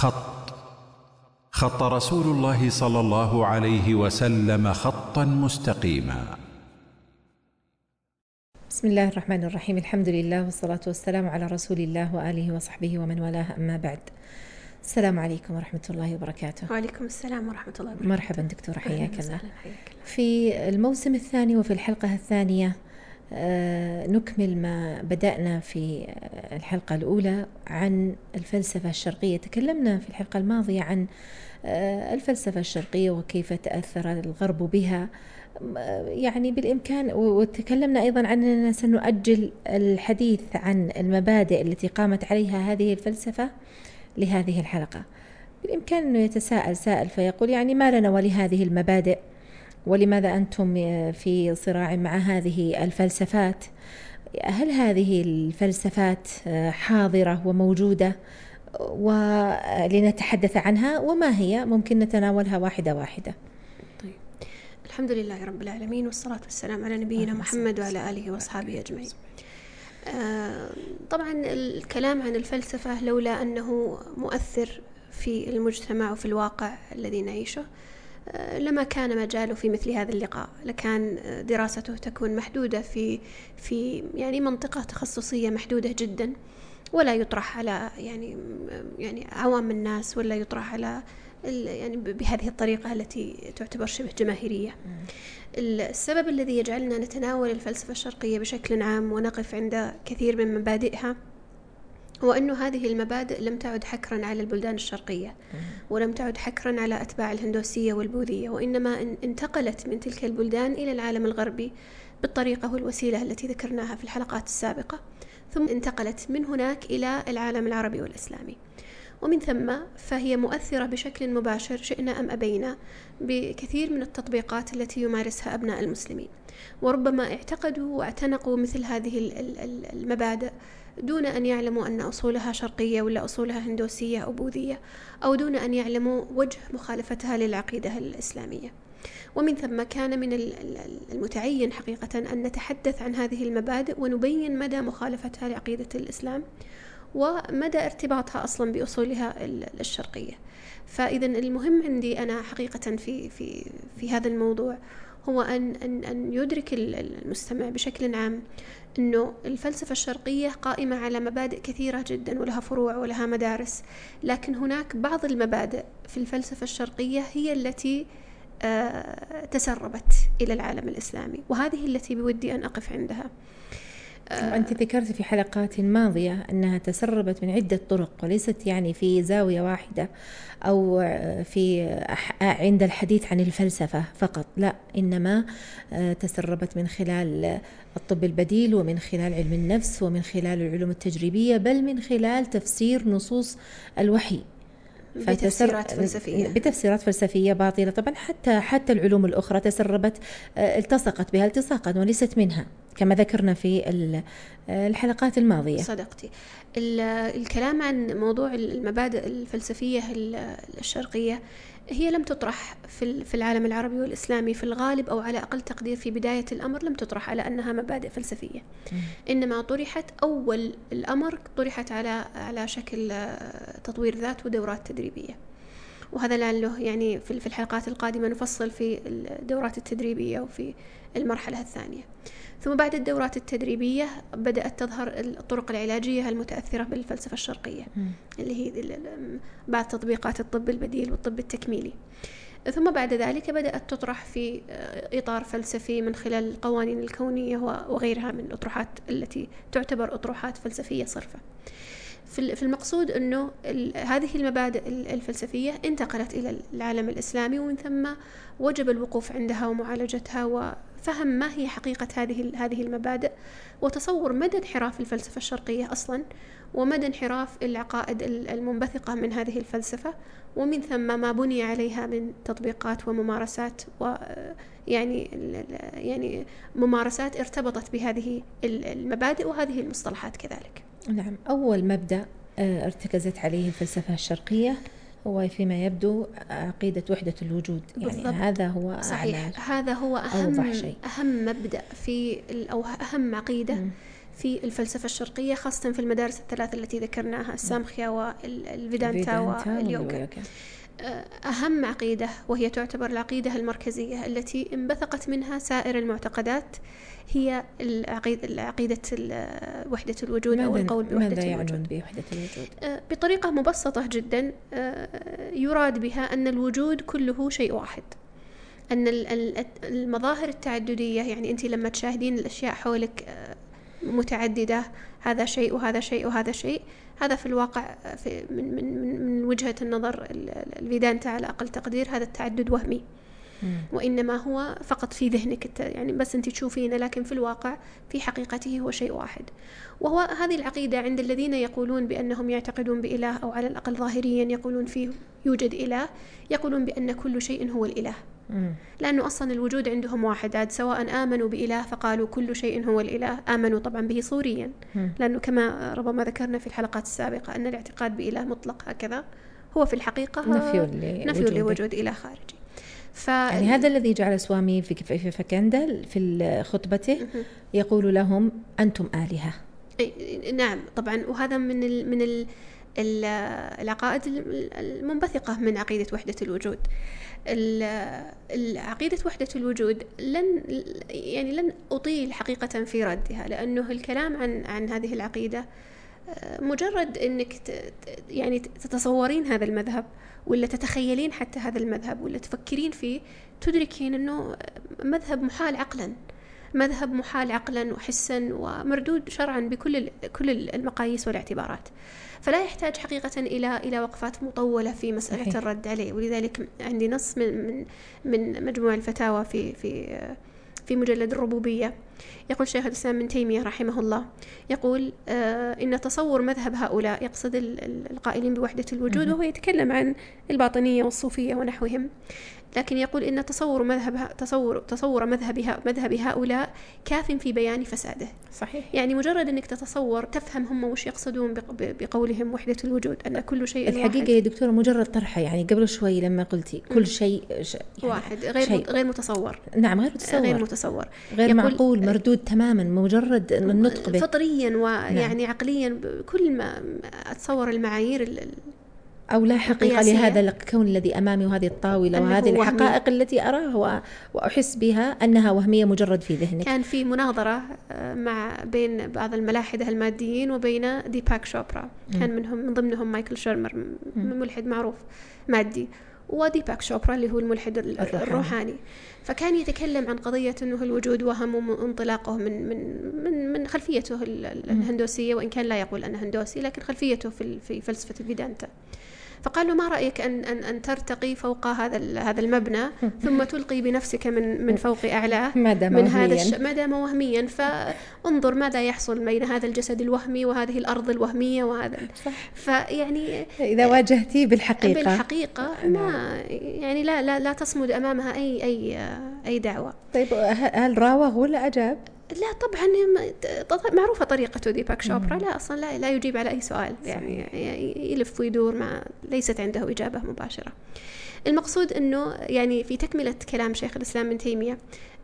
خط. خط رسول الله صلى الله عليه وسلم خطا مستقيما. بسم الله الرحمن الرحيم. الحمد لله والصلاة والسلام على رسول الله وآله وصحبه ومن والاه. أما بعد السلام عليكم ورحمة الله وبركاته. وعليكم السلام ورحمة الله وبركاته. مرحبا دكتورة حياك الله وسهلاً، حياك الله. في الموسم الثاني وفي الحلقة الثانية نكمل ما بدأنا في آه، الحلقة الأولى عن الفلسفة الشرقية. تكلمنا في الحلقة الماضية عن آه، الفلسفة الشرقية وكيف تأثر الغرب بها. آه، يعني بالإمكان وتكلمنا أيضا عن أننا سنؤجل الحديث عن المبادئ التي قامت عليها هذه الفلسفة لهذه الحلقة. بالإمكان أنه يتساءل سائل فيقول يعني ما لنا ولهذه المبادئ؟ ولماذا أنتم في صراع مع هذه الفلسفات؟ هل هذه الفلسفات حاضرة وموجودة ولنتحدث عنها؟ وما هي؟ ممكن نتناولها واحدة واحدة. طيب. الحمد لله رب العالمين والصلاة والسلام على نبينا محمد وعلى آله وأصحابه أجمعين. آه، طبعا الكلام عن الفلسفة لولا أنه مؤثر في المجتمع وفي الواقع الذي نعيشه لما كان مجاله في مثل هذا اللقاء لكان دراسته تكون محدودة في في يعني منطقة تخصصية محدودة جدا ولا يطرح على يعني يعني عوام الناس ولا يطرح على يعني بهذه الطريقة التي تعتبر شبه جماهيرية. السبب الذي يجعلنا نتناول الفلسفة الشرقية بشكل عام ونقف عند كثير من مبادئها هو أنه هذه المبادئ لم تعد حكرا على البلدان الشرقية ولم تعد حكرا على أتباع الهندوسية والبوذية وإنما إن- انتقلت من تلك البلدان إلى العالم الغربي بالطريقة والوسيلة التي ذكرناها في الحلقات السابقة ثم انتقلت من هناك إلى العالم العربي والإسلامي. ومن ثم فهي مؤثرة بشكل مباشر شئنا أم أبينا بكثير من التطبيقات التي يمارسها أبناء المسلمين. وربما اعتقدوا واعتنقوا مثل هذه ال- ال- ال- المبادئ دون أن يعلموا أن أصولها شرقية ولا أصولها هندوسية أو بوذية أو دون أن يعلموا وجه مخالفتها للعقيدة الإسلامية. ومن ثم كان من ال- ال- المتعين حقيقة أن نتحدث عن هذه المبادئ ونبين مدى مخالفتها لعقيدة الإسلام ومدى ارتباطها أصلا بأصولها ال- الشرقية. فإذا المهم عندي أنا حقيقة في في في هذا الموضوع هو أن أن أن يدرك ال- ال- المستمع بشكل عام أنه الفلسفة الشرقية قائمة على مبادئ كثيرة جدا ولها فروع ولها مدارس. لكن هناك بعض المبادئ في الفلسفة الشرقية هي التي آه، تسربت إلى العالم الإسلامي وهذه التي بودي أن أقف عندها. وأنت ذكرت في حلقات ماضية أنها تسربت من عدة طرق وليست يعني في زاوية واحدة أو في أح- عند الحديث عن الفلسفة فقط لا إنما آه، تسربت من خلال الطب البديل ومن خلال علم النفس ومن خلال العلوم التجريبية بل من خلال تفسير نصوص الوحي. بتفسيرات فلسفية. بتفسيرات فلسفية باطلة. طبعا حتى حتى العلوم الأخرى تسربت آه، التصقت بها التصاقا وليست منها. كما ذكرنا في ال- الحلقات الماضية. صدقتي. ال- الكلام عن موضوع المبادئ الفلسفية ال- الشرقية هي لم تطرح في ال- في العالم العربي والإسلامي في الغالب أو على أقل تقدير في بداية الأمر لم تطرح على أنها مبادئ فلسفية. إنما طرحت أول الأمر طرحت على على شكل تطوير ذات ودورات تدريبية. وهذا لعله يعني في في الحلقات القادمة نفصل في الدورات التدريبية وفي المرحلة الثانية. ثم بعد الدورات التدريبية بدأت تظهر الطرق العلاجية المتأثرة بالفلسفة الشرقية اللي هي بعض تطبيقات الطب البديل والطب التكميلي. ثم بعد ذلك بدأت تطرح في آه، إطار فلسفي من خلال القوانين الكونية وغيرها من الأطروحات التي تعتبر أطروحات فلسفية صرفة. في ال- في المقصود أنه هذه المبادئ ال- الفلسفية انتقلت إلى العالم الإسلامي ومن ثم وجب الوقوف عندها ومعالجتها وفهم ما هي حقيقة هذه هذه المبادئ وتصور مدى انحراف الفلسفة الشرقية أصلا ومدى انحراف العقائد ال- المنبثقة من هذه الفلسفة ومن ثم ما بني عليها من تطبيقات وممارسات و يعني يعني ممارسات ارتبطت بهذه ال- المبادئ وهذه المصطلحات كذلك. نعم أول مبدأ آه، ارتكزت عليه الفلسفة الشرقية هو فيما يبدو عقيدة وحدة الوجود يعني بالضبط. هذا هو أعلى صحيح هذا هو أوضح أهم شيء. أهم مبدأ في أو أهم عقيدة مم. في الفلسفة الشرقية خاصة في المدارس الثلاث التي ذكرناها السامخيا والفيدانتا واليوغا أهم عقيدة وهي تعتبر العقيدة المركزية التي انبثقت منها سائر المعتقدات هي العقيدة, عقيدة وحدة الوجود أو القول بوحدة ماذا يعنون بوحدة الوجود؟ أه، بطريقة مبسطة جدا أه، يراد بها أن الوجود كله شيء واحد أن المظاهر التعددية يعني أنت لما تشاهدين الأشياء حولك أه، متعددة هذا شيء وهذا شيء وهذا شيء هذا في الواقع في من, من, من وجهة النظر الفيدانتا على أقل تقدير هذا التعدد وهمي. وإنما هو فقط في ذهنك يعني بس أنت تشوفينه لكن في الواقع في حقيقته هو شيء واحد. وهو هذه العقيدة عند الذين يقولون بأنهم يعتقدون بإله أو على الأقل ظاهريا يقولون فيه يوجد إله يقولون بأن كل شيء هو الإله. لأنه أصلا الوجود عندهم واحد عاد سواء آمنوا بإله فقالوا كل شيء هو الإله آمنوا طبعا به صوريا. لأنه كما ربما ذكرنا في الحلقات السابقة أن الاعتقاد بإله مطلق هكذا هو في الحقيقة نفي, نفي لوجود إله خارجي. ف... يعني هذا الذي جعل سوامي في في فكندا في خطبته يقول لهم أنتم آلهة. نعم طبعا وهذا من ال من ال العقائد المنبثقة من عقيدة وحدة الوجود. عقيدة وحدة الوجود لن يعني لن أطيل حقيقة في ردها لأنه الكلام عن عن هذه العقيدة مجرد إنك يعني تتصورين هذا المذهب ولا تتخيلين حتى هذا المذهب ولا تفكرين فيه تدركين إنه مذهب محال عقلا. مذهب محال عقلا وحسا ومردود شرعا بكل كل المقاييس والاعتبارات. فلا يحتاج حقيقة إلى إلى وقفات مطولة في مسألة صحيح. الرد عليه. ولذلك عندي نص من من من مجموع الفتاوى في في في مجلد الربوبية. يقول شيخ الإسلام ابن تيمية رحمه الله يقول آه إن تصور مذهب هؤلاء يقصد القائلين بوحدة الوجود وهو يتكلم عن الباطنية والصوفية ونحوهم. لكن يقول إن تصور مذهب تصور تصور مذهب مذهب هؤلاء كاف في بيان فساده. صحيح. يعني مجرد أنك تتصور تفهم هم وش يقصدون بقولهم وحدة الوجود أن كل شيء الحقيقة واحد. يا دكتورة مجرد طرحه يعني قبل شوي لما قلتي كل شيء يعني واحد غير شيء. غير متصور. نعم غير متصور. غير متصور. غير معقول مردود تماما مجرد النطق به. فطريا ويعني نعم. عقليا كل ما أتصور المعايير أو لا حقيقة لهذا الكون الذي أمامي وهذه الطاولة وهذه الحقائق التي أراه وأحس بها أنها وهمية مجرد في ذهني كان في مناظرة آه، مع بين بعض الملاحدة الماديين وبين ديباك شوبرا كان منهم من ضمنهم مايكل شيرمر ملحد معروف مادي وديباك شوبرا اللي هو الملحد الروحاني. فكان يتكلم عن قضية أنه الوجود وهم وانطلاقه من من من من خلفيته الهندوسية وإن كان لا يقول أنه هندوسي لكن خلفيته في في فلسفة الفيدانتا فقال له ما رأيك ان ان أن ترتقي فوق هذا هذا المبنى ثم تلقي بنفسك من من فوق اعلاه دام من هذا الش... ما دام وهميا. فانظر ماذا يحصل بين هذا الجسد الوهمي وهذه الأرض الوهمية وهذا صح. فيعني إذا واجهتيه بالحقيقة. بالحقيقة ما يعني لا لا لا تصمد أمامها اي اي أي دعوة. طيب هل راوغ ولا أجاب؟ لا طبعا معروفة طريقة ديباك شوبرا. لا أصلا لا, لا يجيب على أي سؤال يعني يلف ويدور ما ليست عنده إجابة مباشرة. المقصود أنه يعني في تكملة كلام شيخ الإسلام ابن تيمية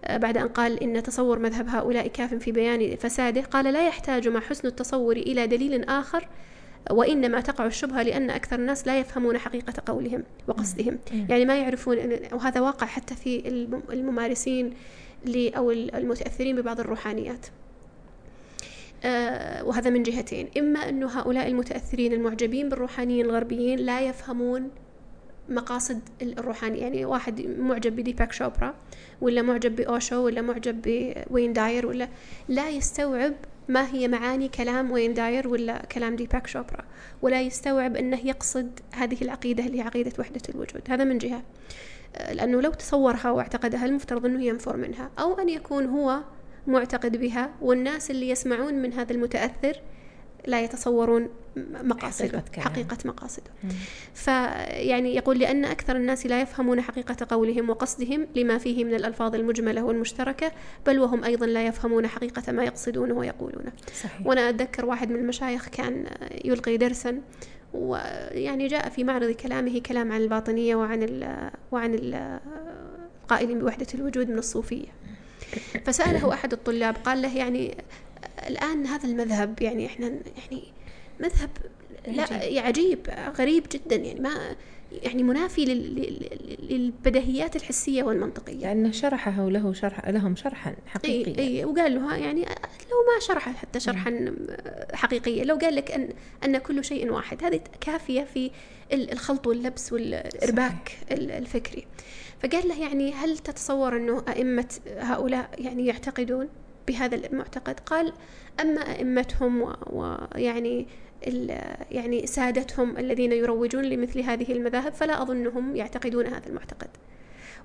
آه، بعد أن قال إن تصور مذهب هؤلاء كاف في بيان فساده قال لا يحتاج مع حسن التصور إلى دليل آخر وإنما تقع الشبهة لأن أكثر الناس لا يفهمون حقيقة قولهم وقصدهم. يعني ما يعرفون وهذا واقع حتى في الممارسين أو المتأثرين ببعض الروحانيات. آه، وهذا من جهتين. إما أن هؤلاء المتأثرين المعجبين بالروحانيين الغربيين لا يفهمون مقاصد الروحاني يعني واحد معجب بديباك شوبرا ولا معجب بأوشو ولا معجب بوين داير ولا لا يستوعب ما هي معاني كلام وين داير ولا كلام ديباك شوبرا ولا يستوعب أنه يقصد هذه العقيدة اللي هي عقيدة وحدة الوجود. هذا من جهة. لأنه لو تصورها واعتقدها المفترض أنه ينفر منها أو أن يكون هو معتقد بها والناس اللي يسمعون من هذا المتأثر لا يتصورون مقاصده حقيقة, حقيقة مقاصده. فيعني يقول لأن أكثر الناس لا يفهمون حقيقة قولهم وقصدهم لما فيه من الألفاظ المجملة والمشتركة بل وهم أيضا لا يفهمون حقيقة ما يقصدونه ويقولونه صحيح. وأنا أتذكر واحد من المشايخ كان يلقي درسا ويعني جاء في معرض كلامه كلام عن الباطنية وعن ال وعن القائلين بوحدة الوجود من الصوفية. فسأله أحد الطلاب قال له يعني الآن هذا المذهب يعني إحنا يعني مذهب لا عجيب غريب جدا يعني ما يعني منافي للبديهيات الحسية والمنطقية. لأنه شرحه وله شرح لهم شرحا حقيقيا. إي, أي وقال له يعني لو ما شرح حتى شرحا حقيقيا لو قال لك ان أن كل شيء واحد هذه كافية في الخلط واللبس والإرباك صحيح. الفكري. فقال له يعني هل تتصور أنه أئمة هؤلاء يعني يعتقدون بهذا المعتقد؟ قال أما أئمتهم ويعني يعني سادتهم الذين يروجون لمثل هذه المذاهب فلا أظنهم يعتقدون هذا المعتقد.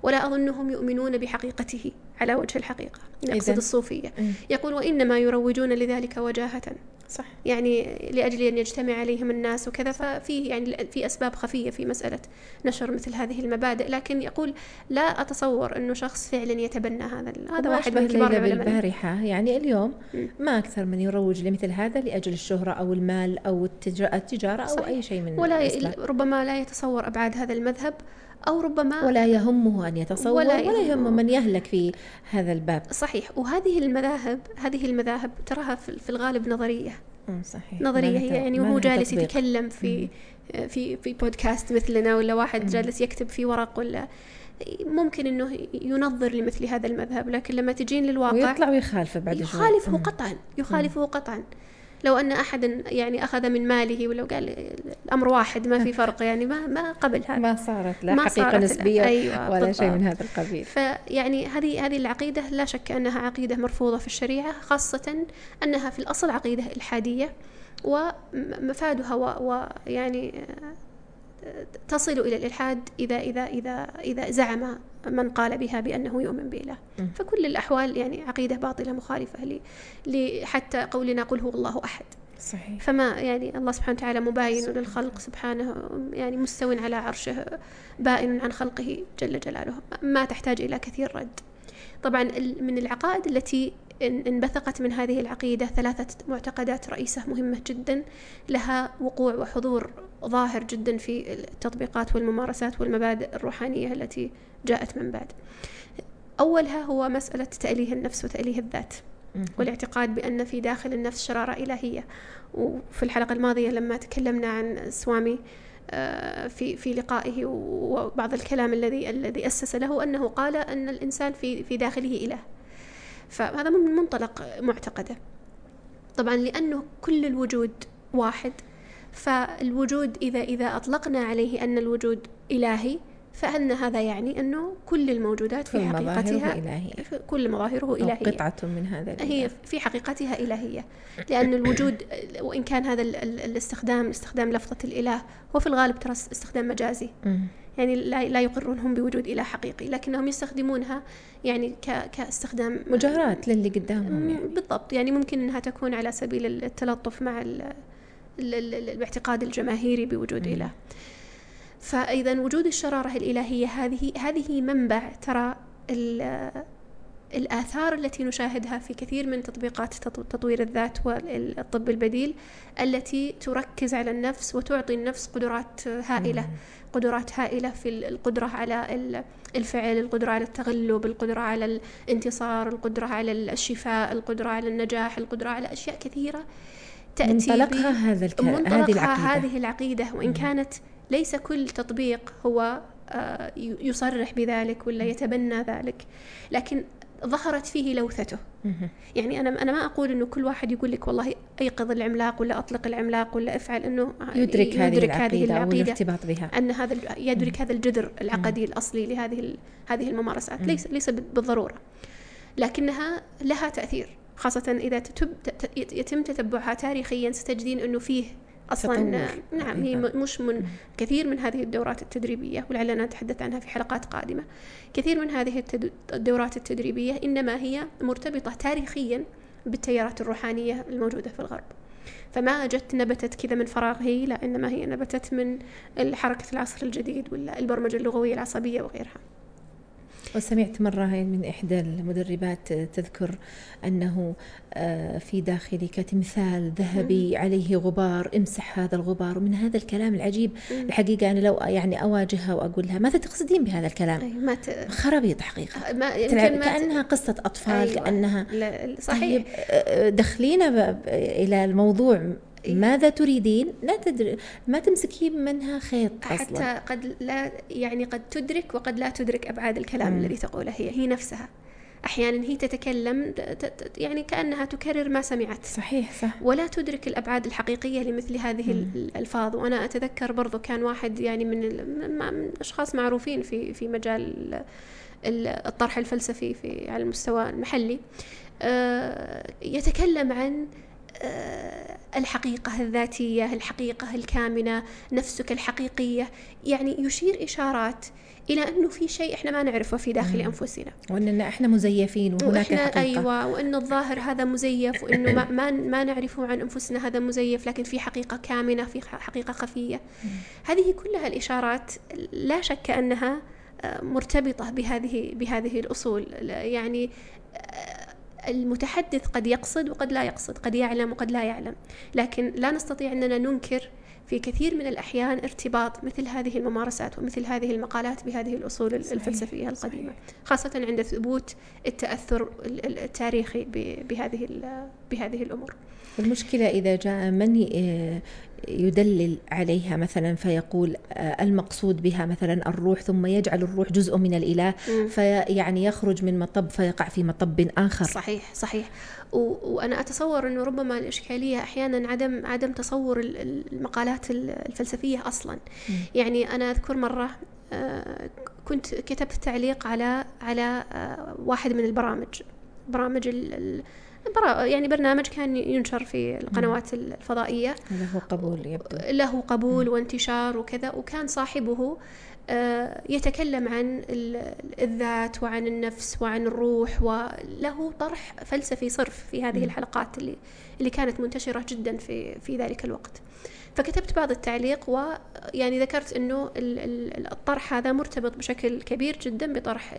ولا أظنهم يؤمنون بحقيقته على وجه الحقيقة نقصد الصوفية. يقول وإنما يروجون لذلك وجاهة. صح. يعني لأجل أن يجتمع عليهم الناس وكذا ففي يعني في أسباب خفية في مسألة نشر مثل هذه المبادئ. لكن يقول لا أتصور أنه شخص فعلا يتبنى هذا هذا واحد من كبار العلماء. بالبارحة. يعني اليوم ما أكثر من يروج لمثل هذا لأجل الشهرة أو المال أو التجارة أو صحيح. أي شيء من ولا ربما لا يتصور أبعاد هذا المذهب أو ربما ولا يهمه أن يتصور ولا, ولا يهم من يهلك في هذا الباب. صحيح. وهذه المذاهب هذه المذاهب تراها في الغالب نظرية. صحيح. نظرية هي يعني وهو جالس يتكلم في في في بودكاست مثلنا ولا واحد جالس يكتب في ورق ولا ممكن إنه ينظر لمثل هذا المذهب لكن لما تجين للواقع ويطلع ويخالفه بعد شوي. يخالفه قطعا يخالفه قطعا. لو أن أحد يعني أخذ من ماله ولو قال الأمر واحد ما في فرق يعني ما ما قبل هذا. ما صارت لا ما حقيقة صارت نسبية أيوة ولا بالضبط. شيء من هذا القبيل. فيعني هذه هذه العقيدة لا شك أنها عقيدة مرفوضة في الشريعة خاصة أنها في الأصل عقيدة إلحادية ومفادها ويعني تصل إلى الإلحاد إذا إذا إذا إذا زعم من قال بها بأنه يؤمن بإله. فكل الأحوال يعني عقيدة باطلة مخالفة لحتى قولنا قل هو الله أحد. صحيح. فما يعني الله سبحانه وتعالى مباين صحيح. للخلق سبحانه يعني مستو على عرشه بائن عن خلقه جل جلاله. ما تحتاج إلى كثير رد. طبعا من العقائد التي انبثقت من هذه العقيدة ثلاثة معتقدات رئيسة مهمة جدا لها وقوع وحضور ظاهر جدا في التطبيقات والممارسات والمبادئ الروحانية التي جاءت من بعد. أولها هو مسألة تأليه النفس وتأليه الذات والاعتقاد بأن في داخل النفس شرارة إلهية. وفي الحلقة الماضية لما تكلمنا عن سوامي آه، في في لقائه وبعض الكلام الذي الذي أسس له أنه قال أن الإنسان في في داخله إله. فهذا من منطلق معتقده. طبعا لأنه كل الوجود واحد فالوجود إذا إذا أطلقنا عليه أن الوجود إلهي فأن هذا يعني أنه كل الموجودات في حقيقتها إلهية. كل مظاهره إلهية. قطعة من هذا الإله. هي في حقيقتها إلهية. لأن الوجود وإن كان هذا الاستخدام استخدام لفظة الإله هو في الغالب ترى استخدام مجازي. يعني لا لا يقرون هم بوجود إله حقيقي لكنهم يستخدمونها يعني كاستخدام مجاراة للي قدامهم يعني. بالضبط. يعني ممكن أنها تكون على سبيل التلطف مع الاعتقاد الجماهيري بوجود إله. فإذا وجود الشرارة الإلهية هذه هذه منبع ترى الآثار التي نشاهدها في كثير من تطبيقات تطوير الذات والطب البديل التي تركز على النفس وتعطي النفس قدرات هائلة قدرات هائلة في القدرة على الفعل القدرة على التغلب القدرة على الانتصار القدرة على الشفاء القدرة على النجاح القدرة على أشياء كثيرة تأتي منطلقها هذا الكلام هذه العقيدة. هذه العقيدة وإن كانت ليس كل تطبيق هو آه، يصرح بذلك ولا يتبنى ذلك لكن ظهرت فيه لوثته. يعني أنا أنا ما أقول إنه كل واحد يقول لك والله أيقظ العملاق ولا أطلق العملاق ولا أفعل إنه يدرك, يدرك هذه العقيدة, العقيدة. أو الارتباط بها. أن هذا يدرك هذا الجذر العقدي الأصلي لهذه هذه الممارسات. ليس ليس بالضرورة. لكنها لها تأثير خاصة إذا يتم تتبعها تاريخيا ستجدين إنه فيه أصلا نعم هي مش من كثير من هذه الدورات التدريبية ولعلنا نتحدث عنها في حلقات قادمة. كثير من هذه الدورات التدريبية إنما هي مرتبطة تاريخيا بالتيارات الروحانية الموجودة في الغرب. فما جت نبتت كذا من فراغ هي لا إنما هي نبتت من حركة العصر الجديد ولا البرمجة اللغوية العصبية وغيرها. وسمعت مرة من إحدى المدربات تذكر أنه آه، في داخلك تمثال ذهبي عليه غبار امسح هذا الغبار ومن هذا الكلام العجيب. الحقيقة أنا لو يعني أواجهها وأقول لها ماذا تقصدين بهذا الكلام؟ ما ت... خرابيط حقيقة. ما يمكن ما كأنها قصة أطفال أيوة. كأنها لا صحيح. طيب آه، دخلينا إلى الموضوع إيه؟ ماذا تريدين لا تدري ما تمسكين منها خيط أصلا. حتى قد لا يعني قد تدرك وقد لا تدرك أبعاد الكلام مم. الذي تقوله هي هي نفسها أحيانا هي تتكلم يعني كأنها تكرر ما سمعت صحيح صح ولا تدرك الأبعاد الحقيقية لمثل هذه مم. الألفاظ وأنا أتذكر برضو كان واحد يعني من من أشخاص معروفين في في مجال الطرح الفلسفي في على المستوى المحلي آه، يتكلم عن الحقيقة الذاتية الحقيقة الكامنة نفسك الحقيقية. يعني يشير إشارات إلى أنه في شيء إحنا ما نعرفه في داخل مم. أنفسنا. وأننا إحنا مزيفين وهناك وإحنا حقيقة. أيوة وأنه الظاهر هذا مزيف وأنه ما, ما, ما نعرفه عن أنفسنا هذا مزيف لكن في حقيقة كامنة في حقيقة خفية. مم. هذه كلها الإشارات لا شك أنها آه، مرتبطة بهذه بهذه الأصول. يعني آه، المتحدث قد يقصد وقد لا يقصد قد يعلم وقد لا يعلم لكن لا نستطيع أننا ننكر في كثير من الأحيان ارتباط مثل هذه الممارسات ومثل هذه المقالات بهذه الأصول صحيح. الفلسفية القديمة صحيح. خاصة عند ثبوت التأثر التاريخي بهذه بهذه الأمور. المشكلة إذا جاء من يدلل عليها مثلا فيقول آه، المقصود بها مثلا الروح ثم يجعل الروح جزء من الإله فيعني يخرج من مطب فيقع في مطب آخر. صحيح صحيح. وأنا أتصور أنه ربما الإشكالية أحيانا عدم عدم تصور المقالات الفلسفية أصلا. م. يعني أنا أذكر مرة آه، كنت كتبت تعليق على على آه، واحد من البرامج. برامج يعني برنامج كان ينشر في القنوات الفضائية. له قبول يبدو. له قبول وانتشار وكذا وكان صاحبه آه، يتكلم عن الذات وعن النفس وعن الروح وله طرح فلسفي صرف في هذه الحلقات اللي اللي كانت منتشرة جدا في في ذلك الوقت. فكتبت بعض التعليق ويعني ذكرت إنه الطرح هذا مرتبط بشكل كبير جدا بطرح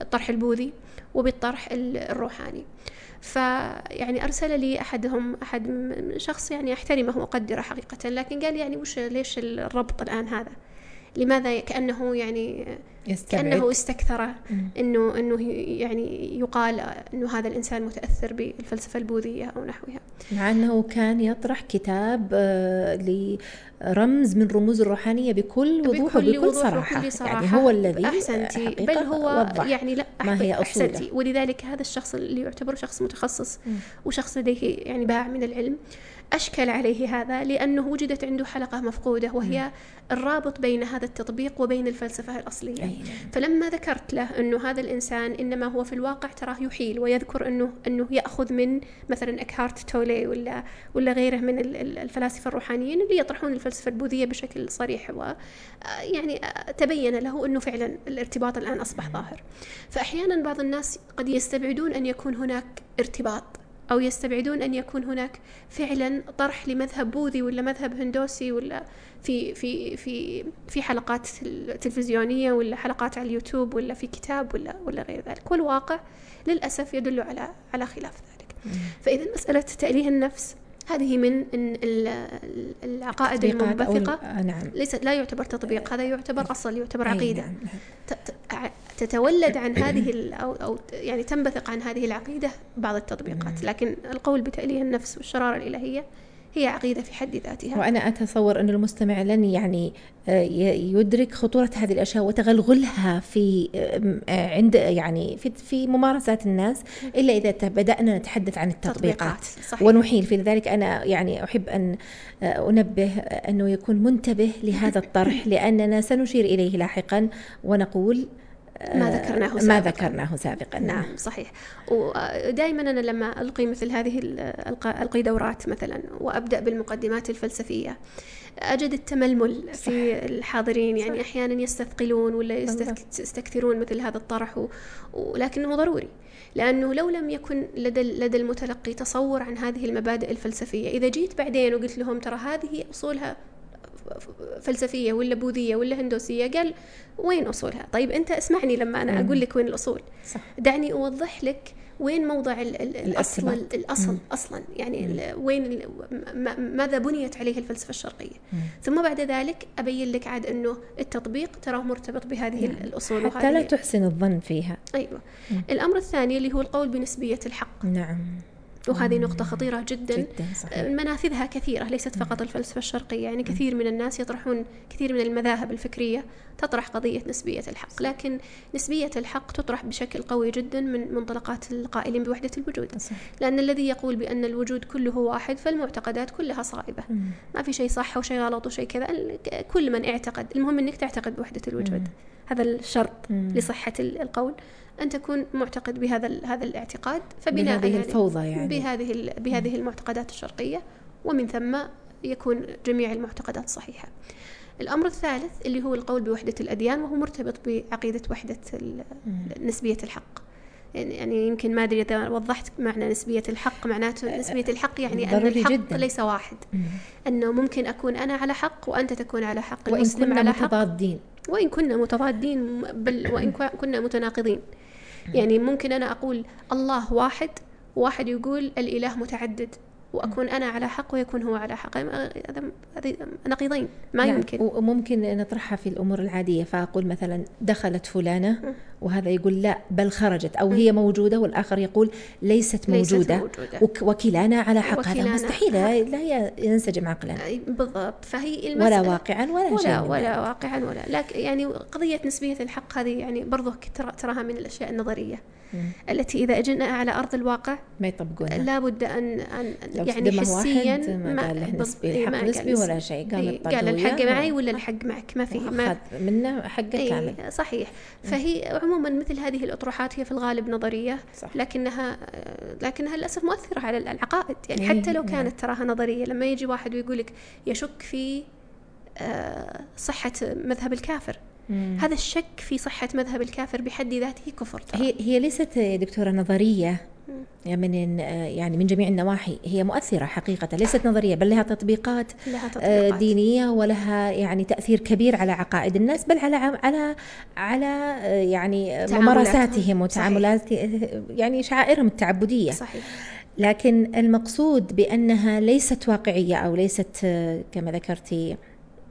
الطرح البوذي وبالطرح الروحاني. فيعني أرسل لي أحدهم أحد شخص يعني أحترمه وأقدره حقيقة لكن قال يعني وش ليش الربط الآن هذا؟ لماذا كأنه يعني يستبعد. كأنه استكثر أنه أنه يعني يقال أنه هذا الإنسان متأثر بالفلسفة البوذية أو نحوها. مع أنه كان يطرح كتاب آه، لرمز من رموز الروحانية بكل وضوح وبكل صراحة. وكل صراحة. يعني هو الذي أحسنتي بل هو يعني لا ما هي أحسنتي. ولذلك هذا الشخص اللي يعتبر شخص متخصص وشخص لديه يعني باع من العلم أشكل عليه هذا لأنه وجدت عنده حلقة مفقودة وهي الرابط بين هذا التطبيق وبين الفلسفة الأصلية. أي. فلما ذكرت له أنه هذا الإنسان إنما هو في الواقع تراه يحيل ويذكر أنه أنه يأخذ من مثلا أكهارت تولي ولا ولا غيره من الفلاسفة الروحانيين اللي يطرحون الفلسفة البوذية بشكل صريح و يعني تبين له أنه فعلا الارتباط الآن أصبح ظاهر. فأحيانا بعض الناس قد يستبعدون أن يكون هناك ارتباط. أو يستبعدون أن يكون هناك فعلا طرح لمذهب بوذي ولا مذهب هندوسي ولا في في في في حلقات تلفزيونية ولا حلقات على اليوتيوب ولا في كتاب ولا ولا غير ذلك. والواقع للأسف يدل على على خلاف ذلك. فإذا مسألة تأليه النفس هذه من العقائد المنبثقة. آه، نعم. ليست لا يعتبر تطبيق هذا يعتبر أصل يعتبر عقيدة. نعم. تتولد عن هذه أو, أو يعني تنبثق عن هذه العقيدة بعض التطبيقات. لكن القول بتأليه النفس والشرارة الإلهية هي عقيدة في حد ذاتها. وأنا أتصور أن المستمع لن يعني آه، يدرك خطورة هذه الأشياء وتغلغلها في آه، عند يعني في في ممارسات الناس إلا إذا بدأنا نتحدث عن التطبيقات. صحيح. ونحيل في ذلك. أنا يعني أحب أن آه، أنبه أنه يكون منتبه لهذا الطرح لأننا سنشير إليه لاحقا ونقول ما ذكرناه سابقا. ما ذكرناه سابقا نعم, نعم. صحيح. ودائما أنا لما ألقي مثل هذه ألقي دورات مثلا وأبدأ بالمقدمات الفلسفية أجد التململ صح. في الحاضرين. يعني صح. أحيانا يستثقلون ولا يستكثرون مثل هذا الطرح ولكنه ضروري. لأنه لو لم يكن لدى لدى المتلقي تصور عن هذه المبادئ الفلسفية إذا جيت بعدين وقلت لهم ترى هذه أصولها فلسفية ولا بوذية ولا هندوسية؟ قال وين أصولها؟ طيب أنت اسمعني لما أنا أقول لك وين الأصول. صح. دعني أوضح لك وين موضع ال ال الأصل. الأصل مم. أصلا. يعني ال- وين ال- ماذا بنيت عليه الفلسفة الشرقية. ثم بعد ذلك أبين لك عاد أنه التطبيق تراه مرتبط بهذه نعم. الأصول حتى لا وهذه تحسن الظن فيها. أيوه. الأمر الثاني اللي هو القول بنسبية الحق. نعم. وهذه نقطة خطيرة جدا. جدا صحيح. منافذها كثيرة ليست فقط الفلسفة الشرقية. يعني كثير من الناس يطرحون كثير من المذاهب الفكرية تطرح قضية نسبية الحق. لكن نسبية الحق تطرح بشكل قوي جدا من منطلقات القائلين بوحدة الوجود. لأن الذي يقول بأن الوجود كله واحد فالمعتقدات كلها صائبة. ما في شيء صح وشيء غلط وشيء كذا. كل من اعتقد المهم أنك تعتقد بوحدة الوجود. هذا الشرط مم. لصحة ال- القول أن تكون معتقد بهذا هذا الاعتقاد فبناء بهذه الفوضى يعني بهذه بهذه المعتقدات الشرقية ومن ثم يكون جميع المعتقدات صحيحة. الأمر الثالث اللي هو القول بوحدة الأديان وهو مرتبط بعقيدة وحدة نسبية الحق. يعني يعني يمكن ما أدري إذا وضحت معنى نسبية الحق معناته نسبية الحق يعني أن ضروري الحق جداً. ليس واحد مم. أنه ممكن أكون أنا على حق وأنت تكون على حق وإن المسلم كنا على حق متضادين وإن كنا متضادين بل وإن كنا متناقضين. يعني ممكن أنا أقول الله واحد وواحد يقول الإله متعدد. وأكون أنا على حق ويكون هو على حق. هذا نقيضين. ما نعم، يمكن. وممكن نطرحها في الأمور العادية. فأقول مثلا دخلت فلانة وهذا يقول لا بل خرجت. أو هي موجودة والآخر يقول ليست ليست موجودة, موجودة. وك- وكلانا على حق. هذا مستحيل. لا ينسجم عقلا. بالضبط. فهي ولا المسألة واقعا ولا, ولا من ولا. واقعا ولا. لكن يعني قضية نسبية الحق هذه يعني ترى تراها من الأشياء النظرية. مم. التي إذا أجينا على أرض الواقع ما يطبقونها. لابد أن أن يعني حسيا ما قال له بض- نسبي إيه، الحق قال نسبي. ولا شيء قام إيه، قال الحق معي ولا الحق. معك؟ ما في ما منه حقه إيه، كامل صحيح. فهي عموما مثل هذه الأطروحات هي في الغالب نظرية صح. لكنها لكنها للأسف مؤثرة على العقائد. يعني إيه، حتى لو نعم. كانت تراها نظرية لما يجي واحد ويقول لك يشك في آه، صحة مذهب الكافر مم. هذا الشك في صحة مذهب الكافر بحد ذاته كفر ترى. هي هي ليست يا دكتورة نظرية مم. من يعني من جميع النواحي هي مؤثرة حقيقة ليست نظرية بل لها تطبيقات لها آه، تطبيقات دينية ولها يعني تأثير كبير على عقائد الناس بل على على على آه، يعني. ممارساتهم وتعاملات يعني شعائرهم التعبدية صحيح لكن المقصود بأنها ليست واقعية أو ليست آه، كما ذكرتي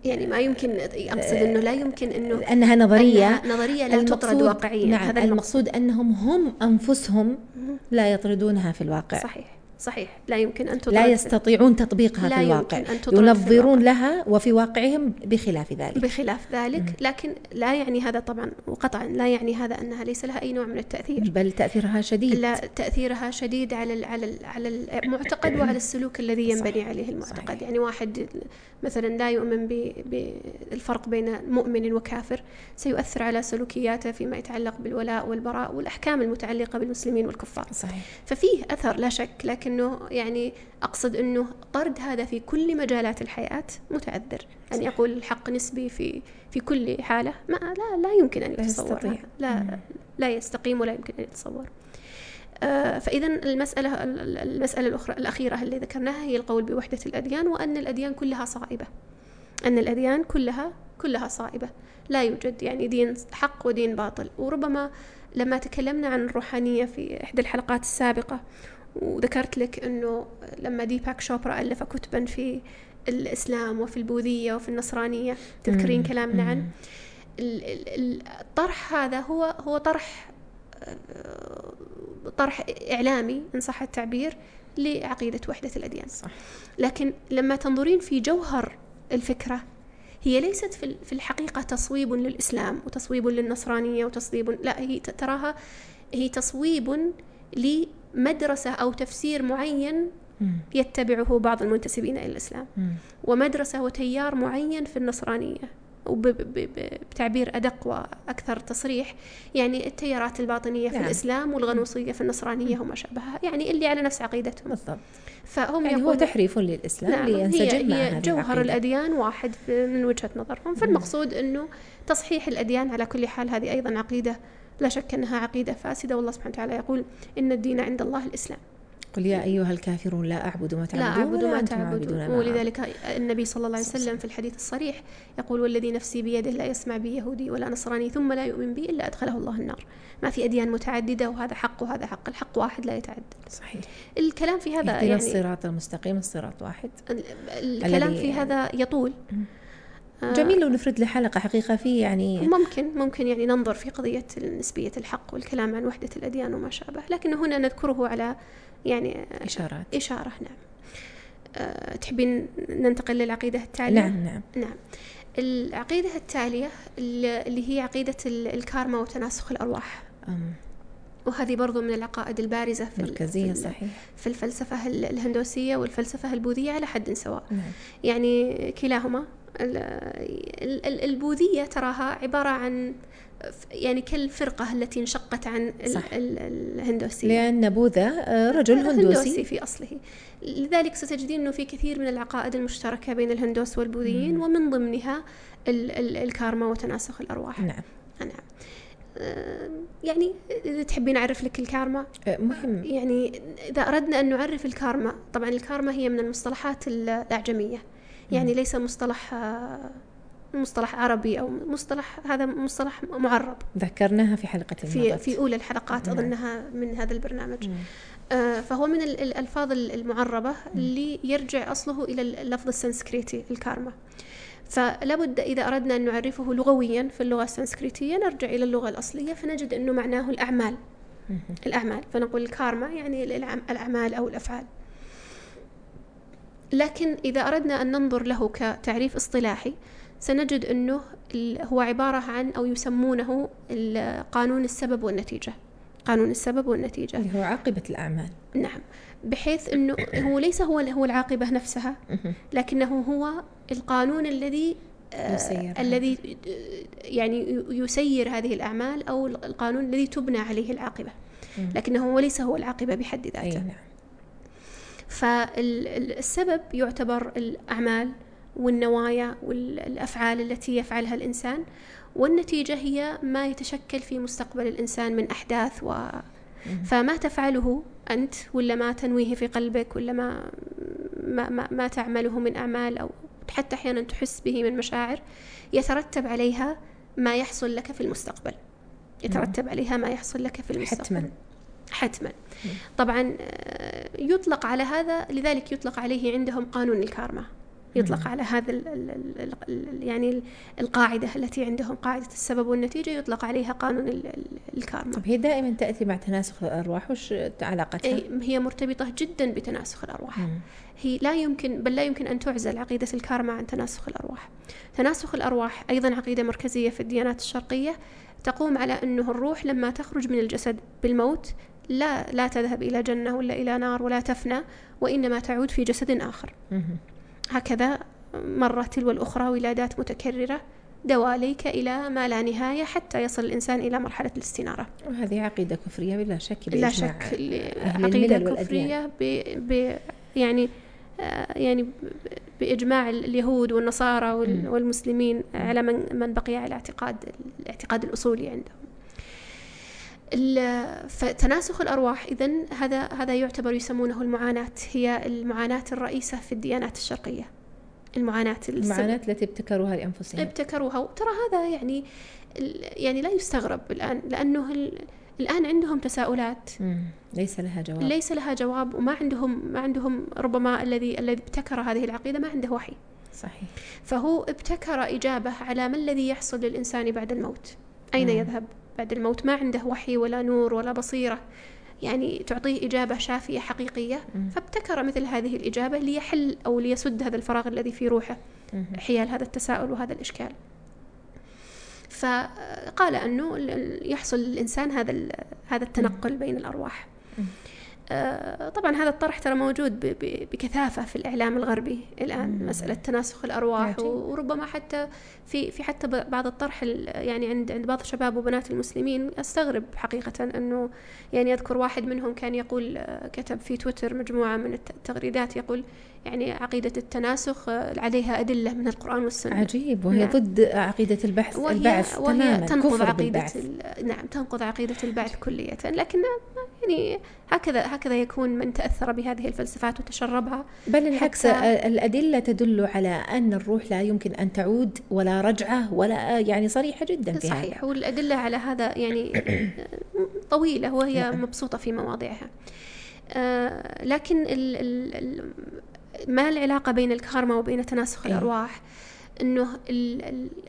يعني ما يمكن أقصد أنه لا يمكن أنه أنها نظرية أنها نظرية لا تطرد واقعيا. نعم هذا المقصود. أنهم هم أنفسهم لا يطردونها في الواقع. صحيح. صحيح. لا يمكن أن لا يستطيعون تطبيقها لا في يمكن الواقع. أن تطرد في ينظرون لها وفي واقعهم بخلاف ذلك. بخلاف ذلك لكن لا يعني هذا طبعا وقطعا لا يعني هذا أنها ليس لها أي نوع من التأثير. بل تأثيرها شديد. لا تأثيرها شديد على ال على ال على المعتقد وعلى السلوك الذي ينبني عليه المعتقد. صحيح. يعني واحد مثلا لا يؤمن ب- بالفرق بين مؤمن وكافر سيؤثر على سلوكياته فيما يتعلق بالولاء والبراء والأحكام المتعلقة بالمسلمين والكفار. صحيح. ففيه أثر لا شك لكنه يعني أقصد أنه طرد هذا في كل مجالات الحياة متعذر. أن يقول الحق نسبي في في كل حالة ما لا لا يمكن أن لا يتصور. هذا. لا لا يستقيم ولا يمكن أن يتصور. آه، فإذا المسألة المسألة الأخرى الأخيرة اللي ذكرناها هي القول بوحدة الأديان وأن الأديان كلها صائبة. أن الأديان كلها كلها صائبة. لا يوجد يعني دين حق ودين باطل. وربما لما تكلمنا عن الروحانية في إحدى الحلقات السابقة وذكرت لك أنه لما ديباك شوبرا ألف كتبا في الإسلام وفي البوذية وفي النصرانية تذكرين. كلامنا مم. عنه ال- ال- الطرح هذا هو هو طرح طرح إعلامي إن صح التعبير لعقيدة وحدة الأديان صح لكن لما تنظرين في جوهر الفكرة هي ليست في ال- في الحقيقة تصويب للإسلام وتصويب للنصرانية وتصويب لا هي تراها هي تصويب لمدرسة أو تفسير معين. يتبعه بعض المنتسبين إلى الإسلام. ومدرسة وتيار معين في النصرانية. وبتعبير أدق وأكثر تصريح. يعني التيارات الباطنية في نعم. الإسلام والغنوصية في النصرانية وما شابهها يعني اللي على نفس عقيدتهم. بالضبط. فهم يعني هو تحريف للإسلام نعم لينسجم هي, هي جوهر العقيدة. الأديان واحد من وجهة نظرهم. فالمقصود أنه تصحيح الأديان على كل حال هذه أيضا عقيدة لا شك أنها عقيدة فاسدة. والله سبحانه وتعالى يقول إن الدين عند الله الإسلام. قل يا أيها الكافرون لا أعبد ما تعبدون لا أعبد ما تعبدون. ولذلك النبي صلى الله عليه وسلم في الحديث الصريح يقول والذي نفسي بيده لا يسمع بي يهودي ولا نصراني ثم لا يؤمن بي إلا أدخله الله النار. ما في أديان متعددة وهذا حق وهذا حق. الحق واحد لا يتعدد. صحيح. الكلام في هذا يعني الصراط المستقيم الصراط واحد. ال- الكلام في هذا يطول. جميل لو نفرد له حلقة حقيقة فيه يعني ممكن ممكن يعني ننظر في قضية نسبية الحق والكلام عن وحدة الأديان وما شابه لكن هنا نذكره على يعني إشارات. إشارة نعم. أه تحبين ننتقل للعقيدة التالية؟ نعم نعم. نعم. العقيدة التالية اللي هي عقيدة ال- الكارما وتناسخ الأرواح. أم، وهذه برضو من العقائد البارزة في مركزية في صحيح. في الفلسفة ال- الهندوسية والفلسفة البوذية على حد سواء. نعم. يعني كلاهما البوذية تراها عبارة عن يعني كالفرقة التي انشقت عن صح. ال- الهندوسية. لأن بوذا رجل هندوسي. في أصله. لذلك ستجدين أنه في كثير من العقائد المشتركة بين الهندوس والبوذيين ومن ضمنها ال- ال- الكارما وتناسخ الأرواح. نعم. نعم. آه، يعني إذا تحبين أعرف لك الكارما. آه، مهم. يعني إذا أردنا أن نعرف الكارما طبعا الكارما هي من المصطلحات ال- الأعجمية. يعني ليس مصطلح مصطلح عربي أو مصطلح هذا مصطلح معرب ذكرناها في حلقة في مضت. في أولى الحلقات نعم. أظنها من هذا البرنامج. آه، فهو من ال- الألفاظ ال- المعربة اللي يرجع أصله إلى اللفظ السنسكريتي الكارما فلابد إذا أردنا أن نعرفه لغويا في اللغة السنسكريتية نرجع إلى اللغة الأصلية فنجد أنه معناه الأعمال مهم. الأعمال فنقول الكارما يعني الأعمال أو الأفعال لكن إذا أردنا أن ننظر له كتعريف اصطلاحي سنجد أنه هو عبارة عن أو يسمونه قانون السبب والنتيجة. قانون السبب والنتيجة. اللي هو عاقبة الأعمال. نعم. بحيث أنه هو ليس هو هو العاقبة نفسها. لكنه هو القانون الذي آه، يسير. الذي آه، يعني يسير هذه الأعمال أو القانون الذي تبنى عليه العاقبة. لكنه هو ليس هو العاقبة بحد ذاته. نعم. فالسبب يعتبر الأعمال والنوايا والأفعال التي يفعلها الإنسان والنتيجة هي ما يتشكل في مستقبل الإنسان من أحداث و فما تفعله أنت ولا ما تنويه في قلبك ولا ما ما, ما, ما تعمله من أعمال أو حتى أحيانا تحس به من مشاعر يترتب عليها ما يحصل لك في المستقبل. يترتب عليها ما يحصل لك في المستقبل. حتما. حتما. طبعا آه، يطلق على هذا لذلك يطلق عليه عندهم قانون الكارما. يطلق على هذا ال ال ال ال يعني ال- القاعدة التي عندهم قاعدة السبب والنتيجة يطلق عليها قانون ال ال الكارما. طب هي دائما تأتي مع تناسخ الأرواح؟ وش علاقتها؟ هي مرتبطة جدا بتناسخ الأرواح. مم. هي لا يمكن بل لا يمكن أن تعزل عقيدة الكارما عن تناسخ الأرواح. تناسخ الأرواح أيضا عقيدة مركزية في الديانات الشرقية تقوم على أنه الروح لما تخرج من الجسد بالموت لا لا تذهب إلى جنة ولا إلى نار ولا تفنى وإنما تعود في جسد آخر. هكذا مرة تلو الأخرى ولادات متكررة دواليك إلى ما لا نهاية حتى يصل الإنسان إلى مرحلة الاستنارة وهذه عقيدة كفرية بلا شك لا بإجماع شك عقيدة كفرية ب... ب... يعني آه، يعني بإجماع اليهود والنصارى. والمسلمين على من من بقي على اعتقاد الاعتقاد الأصولي عندهم فتناسخ الأرواح. إذا هذا هذا يعتبر يسمونه المعاناة. هي المعاناة الرئيسة في الديانات الشرقية. المعاناة المعاناة التي ابتكروها لأنفسهم. ابتكروها. وترى هذا يعني يعني لا يستغرب الآن لأنه ال- الآن عندهم تساؤلات. مم. ليس لها جواب. ليس لها جواب وما عندهم ما عندهم ربما الذي الذي ابتكر هذه العقيدة ما عنده وحي. صحيح. فهو ابتكر إجابة على ما الذي يحصل للإنسان بعد الموت. أين مم. يذهب؟ بعد الموت ما عنده وحي ولا نور ولا بصيرة يعني تعطيه إجابة شافية حقيقية. فابتكر مثل هذه الإجابة ليحل أو ليسد هذا الفراغ الذي في روحه. حيال هذا التساؤل وهذا الإشكال فقال أنه يحصل للإنسان هذا هذا التنقل بين الأرواح طبعا هذا الطرح ترى موجود ب- ب- بكثافة في الإعلام الغربي الآن مم. مسألة تناسخ الأرواح عجيب. وربما حتى في في حتى بعض الطرح ال- يعني عند عند بعض شباب وبنات المسلمين أستغرب حقيقة أنه يعني أذكر واحد منهم كان يقول آه، كتب في تويتر مجموعة من الت- التغريدات يقول يعني عقيدة التناسخ آه، عليها أدلة من القرآن والسنة عجيب وهي نعم. ضد عقيدة البحث وهي البعث وهي تماما تنقض ال- نعم تنقض عقيدة البعث كلية لكن يعني هكذا هكذا يكون من تأثر بهذه الفلسفات وتشربها بل العكس الأدلة تدل على أن الروح لا يمكن أن تعود ولا رجعة ولا يعني صريحة جدا في صحيح هذا. والأدلة على هذا يعني طويلة وهي نعم. مبسوطة في مواضعها آه لكن ال ال ما العلاقة بين الكارما وبين تناسخ إيه. إنه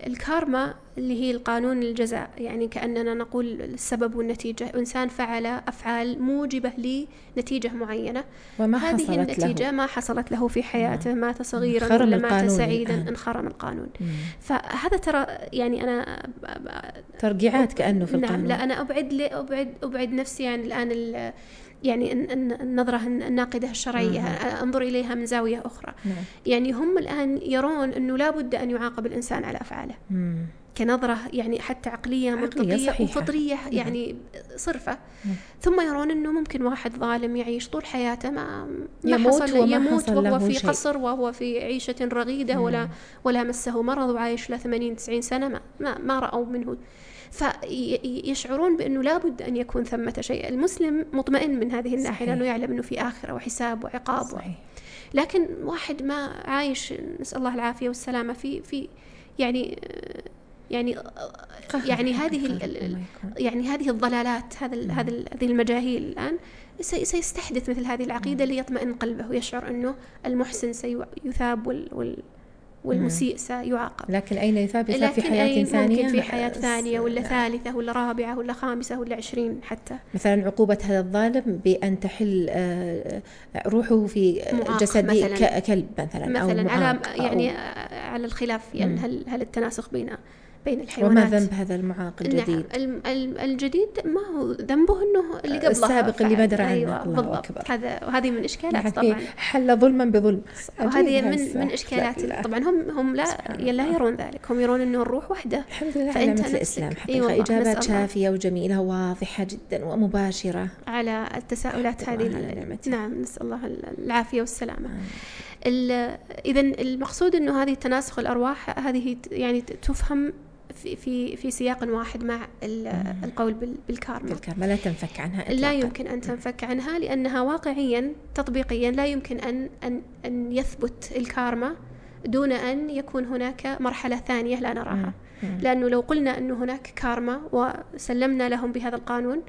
الكارما اللي هي القانون الجزاء. يعني كأننا نقول السبب والنتيجة. إنسان فعل أفعال موجبة لنتيجة معينة. وما هذه حصلت النتيجة له. ما حصلت له في حياته مات صغيرا ولا مات سعيدا الآن. انخرم القانون. مم. فهذا ترى يعني أنا ترقيعات كأنه في نعم القانون. لا أنا أبعد أبعد أبعد نفسي يعني الآن يعني النظرة الناقدة الشرعية أنظر إليها من زاوية أخرى نعم. يعني هم الآن يرون أنه لا بد أن يعاقب الإنسان على أفعاله. كنظرة يعني حتى عقلية منطقية. وفطرية نعم. يعني صرفة ثم يرون أنه ممكن واحد ظالم يعيش طول حياته ما, ما يموت حصل وما يموت حصل وهو في شيء. قصر وهو في عيشة رغيدة ولا ولا مسه مرض وعايش له 80 90 سنة ما, ما, ما رأوا منه فيشعرون بأنه لابد أن يكون ثمة شيء المسلم مطمئن من هذه الناحية صحيح. لأنه يعلم أنه في آخرة وحساب وعقاب صحيح. لكن واحد ما عايش نسأل الله العافية والسلامة في في يعني يعني يعني هذه يعني هذه الضلالات هذا هذا هذه المجاهيل الآن سيستحدث مثل هذه العقيدة ليطمئن قلبه ويشعر أنه المحسن سيثاب وال, وال والمسيء سيعاقب. لكن أين يثاب يثاب في حياة أين ثانية؟ ممكن في حياة ثانية ولا ثالثة ولا رابعة ولا خامسة ولا عشرين حتى. مثلا عقوبة هذا الظالم بأن تحل آه، روحه في جسد مثلاً. كلب مثلا مثلا أو على يعني على الخلاف يعني هل هل التناسخ بين بين الحيوانات وما ذنب هذا المعاق الجديد؟ نعم الجديد ما هو ذنبه إنه اللي قبله السابق اللي ما درى عنه أيوة الله بالضبط أكبر. هذا وهذه من إشكالات يعني طبعا حل ظلما بظلم وهذه من. من إشكالات لا. طبعا هم هم لا لا. يرون ذلك هم يرون إنه الروح وحده الحمد لله على مثل والله، إجابات نسأل الله. شافية وجميلة وواضحة جدا ومباشرة على التساؤلات هذه. نعم نسأل الله العافية والسلامة اذا المقصود إنه هذه تناسخ الأرواح هذه يعني تفهم في في في سياق واحد مع ال- القول بال- بالكارما. بالكامل لا تنفك عنها لا إطلاقاً. يمكن أن تنفك عنها لأنها واقعيا تطبيقيا لا يمكن ان ان أن يثبت الكارما دون أن يكون هناك مرحلة ثانية لا نراها. لأنه لو قلنا انه هناك كارما وسلمنا لهم بهذا القانون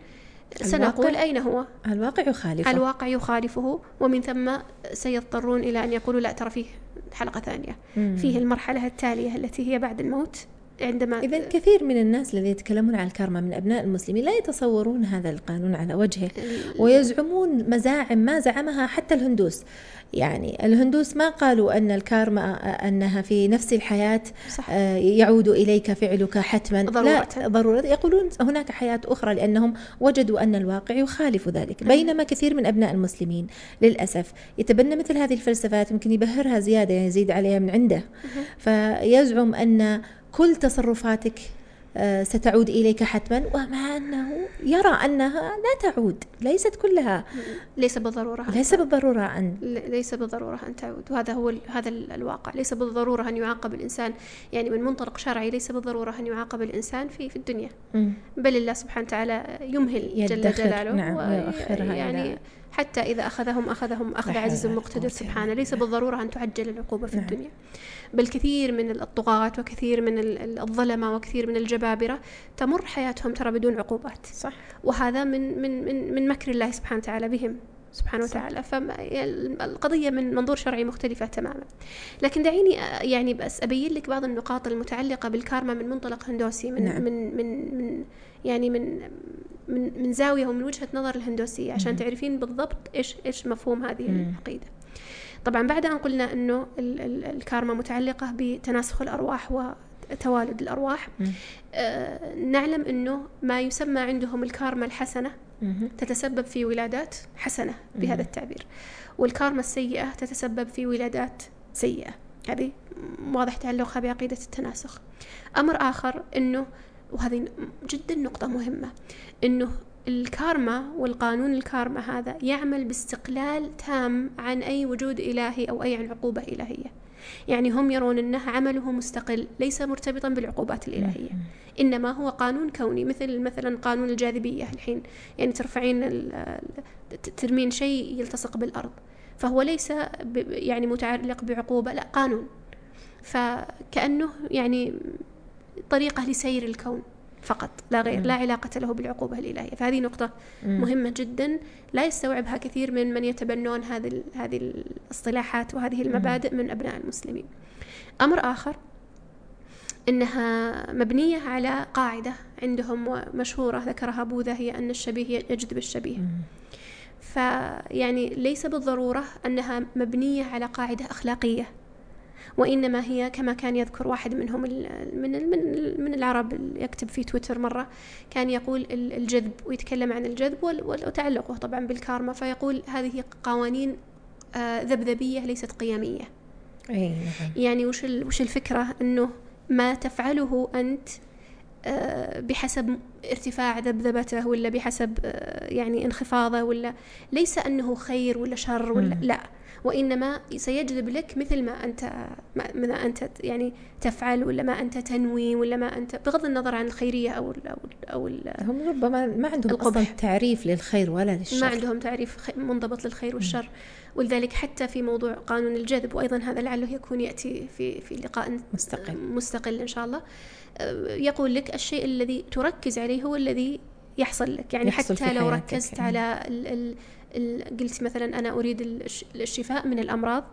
سنقول أين هو؟ الواقع يخالفه. الواقع يخالفه ومن ثم سيضطرون إلى أن يقولوا لا ترى فيه حلقة ثانية. مم. فيه المرحلة التالية التي هي بعد الموت. عندما إذا كثير من الناس الذين يتكلمون عن الكارما من أبناء المسلمين لا يتصورون هذا القانون على وجهه ويزعمون مزاعم ما زعمها حتى الهندوس. يعني الهندوس ما قالوا أن الكارما أنها في نفس الحياة صح. آه، يعود إليك فعلك حتما. ضرورة. لا ضرورة. يقولون هناك حياة أخرى لأنهم وجدوا أن الواقع يخالف ذلك. بينما كثير من أبناء المسلمين للأسف يتبنى مثل هذه الفلسفات يمكن يبهرها زيادة يعني يزيد عليها من عنده. فيزعم أن كل تصرفاتك آه، ستعود إليك حتما. ومع أنه يرى أنها لا تعود ليست كلها. ليس بالضرورة ليس بالضرورة أن ليس بالضرورة أن تعود. وهذا هو ال- هذا ال- الواقع. ليس بالضرورة أن يعاقب الإنسان. يعني من منطلق شرعي ليس بالضرورة أن يعاقب الإنسان في في الدنيا. بل الله سبحانه وتعالى يمهل جل جلاله. نعم، ويؤخرها يعني حتى إذا أخذهم أخذهم أخذ عزيز مقتدر سبحانه. ليس. بالضرورة أن تعجل العقوبة في نعم. الدنيا. بل كثير من الطغاة وكثير من ال- ال- الظلمة وكثير من الجبابرة تمر حياتهم ترى بدون عقوبات. صح. وهذا من من من من مكر الله سبحانه وتعالى بهم سبحانه وتعالى. فالقضية من منظور شرعي مختلفة تماما. لكن دعيني يعني بس أبين لك بعض النقاط المتعلقة بالكارما من منطلق هندوسي من نعم. من من من يعني من من من زاوية ومن وجهة نظر الهندوسية عشان تعرفين بالضبط إيش إيش مفهوم هذه. العقيدة. طبعا بعد أن قلنا أنه ال- ال- الكارما متعلقة بتناسخ الأرواح وتوالد الأرواح. آه نعلم أنه ما يسمى عندهم الكارما الحسنة. تتسبب في ولادات حسنة بهذا التعبير والكارما السيئة تتسبب في ولادات سيئة هذه واضح تعلقها بعقيدة التناسخ أمر آخر أنه وهذه جدا نقطة مهمة أنه الكارما والقانون الكارما هذا يعمل باستقلال تام عن أي وجود إلهي أو أي عن عقوبة إلهية. يعني هم يرون أنه عمله مستقل ليس مرتبطا بالعقوبات الإلهية. إنما هو قانون كوني مثل مثلا قانون الجاذبية الحين. يعني ترفعين ترمين شيء يلتصق بالأرض. فهو ليس يعني متعلق بعقوبة لا قانون. فكأنه يعني طريقة لسير الكون. فقط. لا غير لا علاقة له بالعقوبة الإلهية. فهذه نقطة مهمة جدا. لا يستوعبها كثير من من يتبنون هذه هذه الاصطلاحات وهذه المبادئ من أبناء المسلمين. أمر آخر إنها مبنية على قاعدة عندهم مشهورة ذكرها بوذا هي أن الشبيه يجذب الشبيه. فيعني ليس بالضرورة أنها مبنية على قاعدة أخلاقية. وإنما هي كما كان يذكر واحد منهم من من من العرب يكتب في تويتر مرة كان يقول الجذب ويتكلم عن الجذب وتعلقه طبعا بالكارما فيقول هذه قوانين آه، ذبذبية ليست قيمية أي نعم. يعني وش وش الفكرة إنه ما تفعله أنت بحسب ارتفاع ذبذبته ولا بحسب آه، يعني انخفاضه ولا ليس أنه خير ولا شر ولا لا وإنما سيجذب لك مثل ما أنت ما أنت يعني تفعل ولا ما أنت تنوي ولا ما أنت بغض النظر عن الخيرية أو ال أو ال أو ال هم ربما ما عندهم أصلا تعريف للخير ولا للشر. ما عندهم تعريف منضبط للخير والشر. ولذلك حتى في موضوع قانون الجذب وأيضا هذا لعله يكون يأتي في في لقاء مستقل. مستقل إن شاء الله. يقول لك الشيء الذي تركز عليه هو الذي يحصل لك. يعني يحصل حتى لو ركزت على ال ال قلت مثلا أنا أريد الشفاء من الأمراض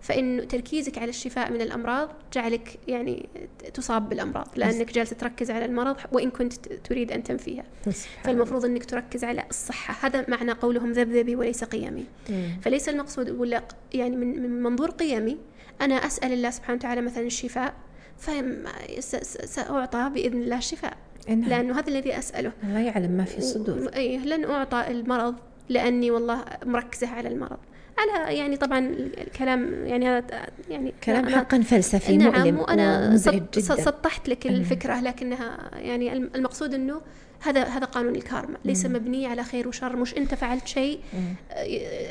فإن تركيزك على الشفاء من الأمراض جعلك يعني تصاب بالأمراض لأنك جالسة تركز على المرض وإن كنت تريد أن تنفيها فالمفروض أنك تركز على الصحة. هذا معنى قولهم ذبذبي وليس قيمي. فليس المقصود ولا يعني من, من منظور قيمي أنا أسأل الله سبحانه وتعالى مثلا الشفاء فسأعطى بإذن الله الشفاء. نعم. لأنه هذا الذي أسأله. الله يعلم ما في الصدور. أي لن أعطى المرض لأني والله مركزة على المرض. على يعني طبعا الكلام يعني هذا يعني كلام حقا فلسفي نعم مؤلم وأنا سطحت لك الفكرة لكنها يعني المقصود إنه هذا هذا قانون الكارما. ليس. مبني على خير وشر. مش أنت فعلت شيء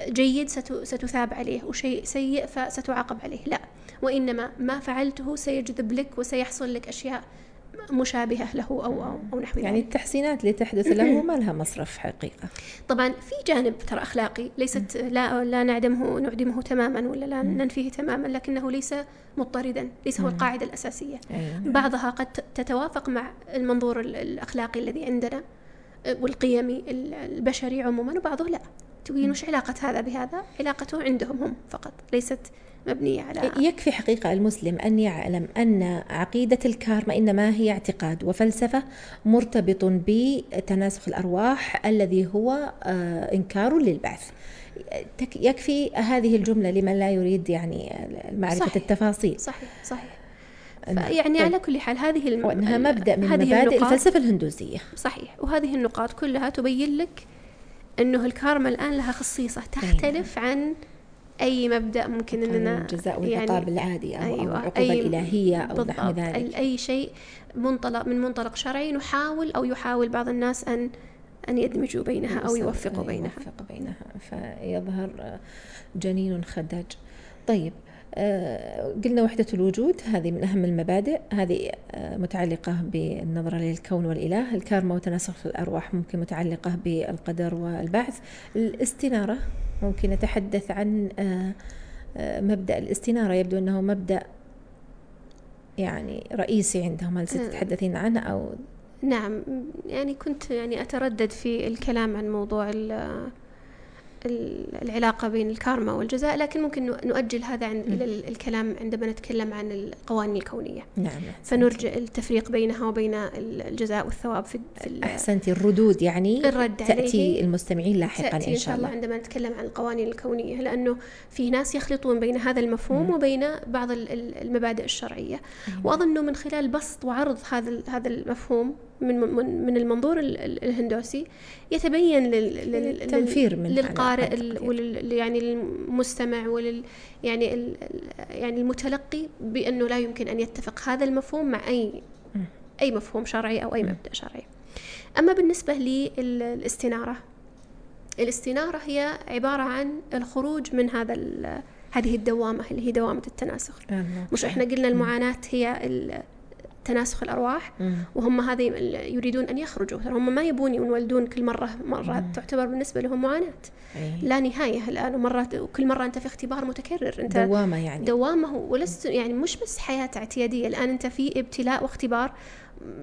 جيد ستثاب عليه وشيء سيء فستعاقب عليه. لا. وإنما ما فعلته سيجذب لك وسيحصل لك أشياء مشابهة له أو أو, أو نحو يعني التحسينات اللي تحدث له ما لها مصرف حقيقة. طبعا في جانب ترى أخلاقي ليست لا لا نعدمه نعدمه تماما ولا لا ننفيه تماما لكنه ليس مضطردا ليس هو القاعدة الأساسية. أيوة. بعضها قد تتوافق مع المنظور الأخلاقي الذي عندنا والقيمي البشري عموما وبعضه لا. تقولين وش علاقة هذا بهذا؟ علاقته عندهم هم فقط ليست مبنية على يكفي حقيقة المسلم أن يعلم أن عقيدة الكارما إنما هي اعتقاد وفلسفة مرتبط بتناسخ الأرواح الذي هو آه، إنكار للبعث. يكفي هذه الجملة لمن لا يريد يعني معرفة صحيح. التفاصيل. صحيح صحيح. يعني على كل حال هذه الم... وأنها مبدأ من هذه مبادئ الفلسفة الهندوسية صحيح. وهذه النقاط كلها تبين لك أنه الكارما الآن لها خصيصة تختلف عن أي مبدأ ممكن إننا الجزاء والعقاب يعني العادي أو أيوة العقوبه أي الالهيه أو نحو ذلك. أي شيء منطلق من منطلق شرعي نحاول أو يحاول بعض الناس ان أن يدمجوا بينها أو يوفقوا بينها. يوفق بينها فيظهر جنين خداج. طيب قلنا وحدة الوجود هذه من أهم المبادئ. هذه آه، متعلقة بالنظرة للكون والإله. الكارما وتناسخ الأرواح ممكن متعلقة بالقدر والبعث. الاستنارة ممكن نتحدث عن آه، مبدأ الاستنارة. يبدو أنه مبدأ يعني رئيسي عندهم. هل ستتحدثين عنه أو؟ نعم يعني كنت يعني أتردد في الكلام عن موضوع العلاقة بين الكارما والجزاء لكن ممكن نؤجل هذا عن إلى الكلام عندما نتكلم عن القوانين الكونية. نعم فنرجع التفريق بينها وبين الجزاء والثواب في, في أحسنتي. الردود يعني الرد تأتي المستمعين لاحقا تأتي إن شاء الله عندما نتكلم عن القوانين الكونية لأنه في ناس يخلطون بين هذا المفهوم مم. وبين بعض المبادئ الشرعية. أيوة. وأظن من خلال بسط وعرض هذا هذا المفهوم من من من المنظور الهندوسي يتبين لل من للقارئ ولل يعني المستمع ولل يعني يعني المتلقي بأنه لا يمكن أن يتفق هذا المفهوم مع اي أي مفهوم شرعي أو أي مبدأ شرعي. أما بالنسبة للاستناره الاستنارة هي عبارة عن الخروج من هذا هذه الدوامة اللي هي دوامة التناسخ. مش إحنا قلنا المعاناة هي تناسخ الأرواح وهم هذه يريدون أن يخرجوا. هم ما يبون يولدون كل مرة مرة تعتبر بالنسبة لهم معاناة. لا نهاية الآن ومرات وكل مرة أنت في اختبار متكرر. أنت دوامة يعني. دوامة ولست يعني مش بس حياة اعتيادية. الآن أنت في ابتلاء واختبار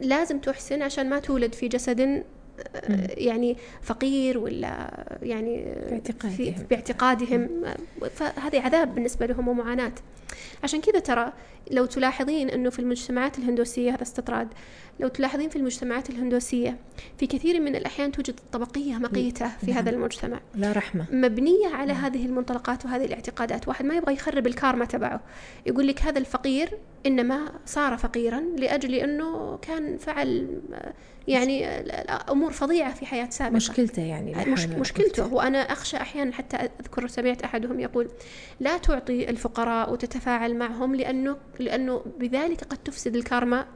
لازم تحسن عشان ما تولد في جسد يعني فقير ولا يعني باعتقادهم. في باعتقادهم فهذه عذاب بالنسبة لهم ومعاناة. عشان كذا ترى لو تلاحظين أنه في المجتمعات الهندوسية هذا استطراد. لو تلاحظين في المجتمعات الهندوسية في كثير من الأحيان توجد طبقية مقيتة في نعم. هذا المجتمع. لا رحمة. مبنية على نعم. هذه المنطلقات وهذه الاعتقادات. واحد ما يبغى يخرب الكارما تبعه. يقول لك هذا الفقير إنما صار فقيرا لأجل أنه كان فعل يعني أمور فظيعة في حياة سابقة. مشكلته يعني مش مشكلته. وأنا أخشى أحيانا حتى أذكر سمعت أحدهم يقول لا تعطي الفقراء وتتفاعل معهم لأنه لأنه بذلك قد تفسد الكارما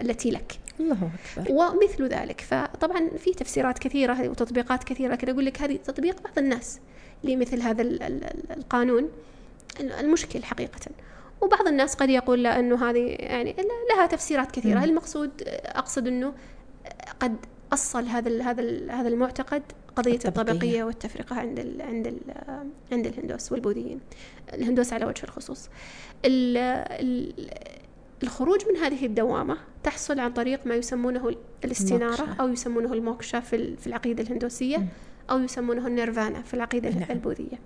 التي لك. الله أكبر. ومثل ذلك فطبعا في تفسيرات كثيرة وتطبيقات كثيرة لكن أقول لك هذه تطبيق بعض الناس لمثل هذا القانون المشكل حقيقة. وبعض الناس قد يقول لا أنه هذه يعني لها تفسيرات كثيرة. المقصود أقصد أنه قد أصل هذا هذا هذا المعتقد قضية الطبقية, الطبقية والتفرقة عند ال عند ال عند الهندوس والبوذيين. الهندوس على وجه الخصوص. ال ال الخروج من هذه الدوامة تحصل عن طريق ما يسمونه الاستنارة موكشا. أو يسمونه الموكشا في, في العقيدة الهندوسية أو يسمونه النيرفانا في العقيدة نعم. البوذية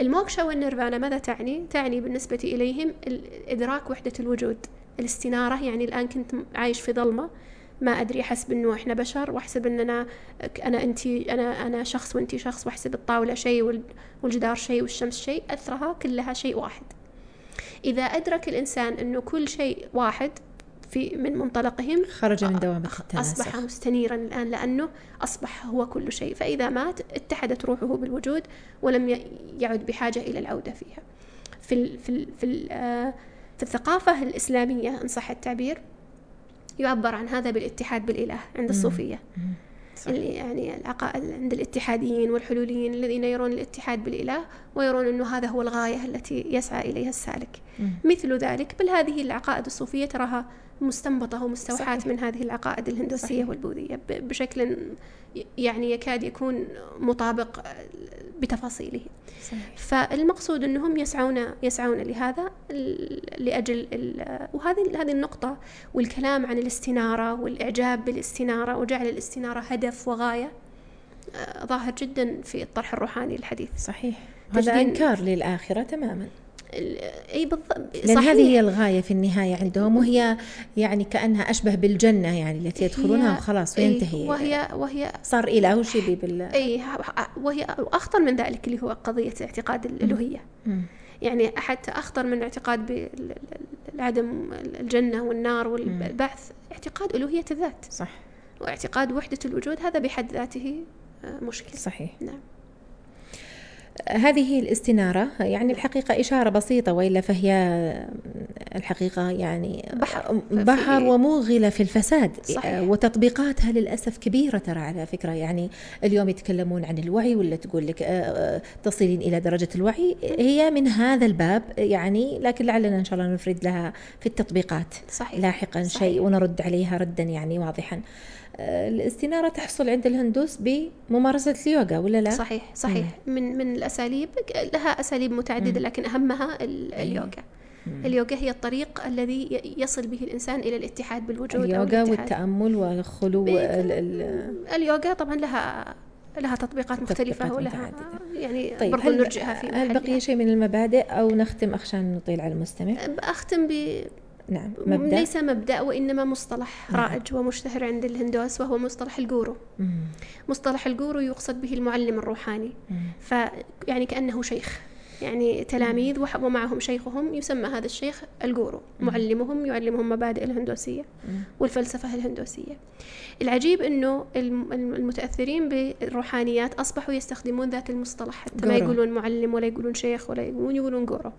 الموكشا والنيرفانا ماذا تعني؟ تعني بالنسبة إليهم إدراك وحدة الوجود الاستنارة يعني الآن كنت عايش في ظلمة ما أدري احسب انه إحنا بشر وأحسب أننا أنا انت أنا أنا شخص وانت شخص وأحسب الطاولة شيء والجدار شيء والشمس شيء أثرها كلها شيء واحد إذا أدرك الإنسان أنه كل شيء واحد في من منطلقهم خرج من دوامة التناسخ. أصبح مستنيرا الآن لأنه أصبح هو كل شيء. فإذا مات اتحدت روحه بالوجود ولم يعد بحاجة إلى العودة فيها. في ال في ال في, ال آه، في الثقافة الإسلامية إن صح التعبير يعبر عن هذا بالاتحاد بالإله عند الصوفية. اللي يعني العقائد عند الاتحاديين والحلوليين الذين يرون الاتحاد بالإله ويرون أنه هذا هو الغاية التي يسعى إليها السالك. مثل ذلك. بل هذه العقائد الصوفية تراها مستنبطة ومستوحاة من هذه العقائد الهندوسية صحيح. والبوذية. بشكل يعني يكاد يكون مطابق بتفاصيله. صحيح. فالمقصود أنهم يسعون يسعون لهذا لأجل وهذه هذه النقطة والكلام عن الاستنارة والإعجاب بالاستنارة وجعل الاستنارة هدف وغاية آه، ظاهر جدا في الطرح الروحاني الحديث صحيح. هذا إنكار للآخرة تماما. إي بالضبط لأن. هذه هي الغاية في النهاية عندهم وهي يعني كأنها أشبه بالجنة يعني التي يدخلونها وخلاص وينتهي وهي وهي صار اله شبه بال إي وهي أخطر من ذلك اللي هو قضية اعتقاد الألوهية. يعني حتى أخطر من اعتقاد بعدم الجنة والنار والبعث. اعتقاد ألوهية الذات. صح. واعتقاد وحدة الوجود هذا بحد ذاته آه، مشكل صحيح. نعم. هذه الاستنارة يعني الحقيقة إشارة بسيطة وإلا فهي الحقيقة يعني بحر, بحر وموغلة في الفساد صحيح. وتطبيقاتها للأسف كبيرة ترى على فكرة يعني اليوم يتكلمون عن الوعي ولا تقول لك آه، آه، تصلين إلى درجة الوعي هي من هذا الباب يعني لكن لعلنا إن شاء الله نفرد لها في التطبيقات صحيح. لاحقا صحيح. شيء ونرد عليها ردا يعني واضحا الاستنارة تحصل عند الهندوس بممارسة اليوغا ولا لا؟ صحيح صحيح مم. من من الأساليب لها أساليب متعددة مم. لكن أهمها اليوغا مم. اليوغا هي الطريق الذي يصل به الإنسان إلى الاتحاد بالوجود اليوغا والتأمل والخلو اليوغا طبعا لها لها تطبيقات مختلفة ولها يعني طيب برضو نرجعها في هل بقي شيء من المبادئ أو نختم عشان نطيل على المستمع؟ أختم ب نعم مبدأ. ليس مبدأ وإنما مصطلح نعم. رائج ومشتهر عند الهندوس وهو مصطلح الجورو. مم. مصطلح الجورو يقصد به المعلم الروحاني. فيعني كأنه شيخ. يعني تلاميذ ومعهم شيخهم يسمى هذا الشيخ الجورو. معلمهم يعلمهم مبادئ الهندوسية والفلسفة الهندوسية. العجيب أنه المتأثرين بالروحانيات أصبحوا يستخدمون ذات المصطلح. حتى ما يقولون معلم ولا يقولون شيخ ولا يقولون يقولون جورو.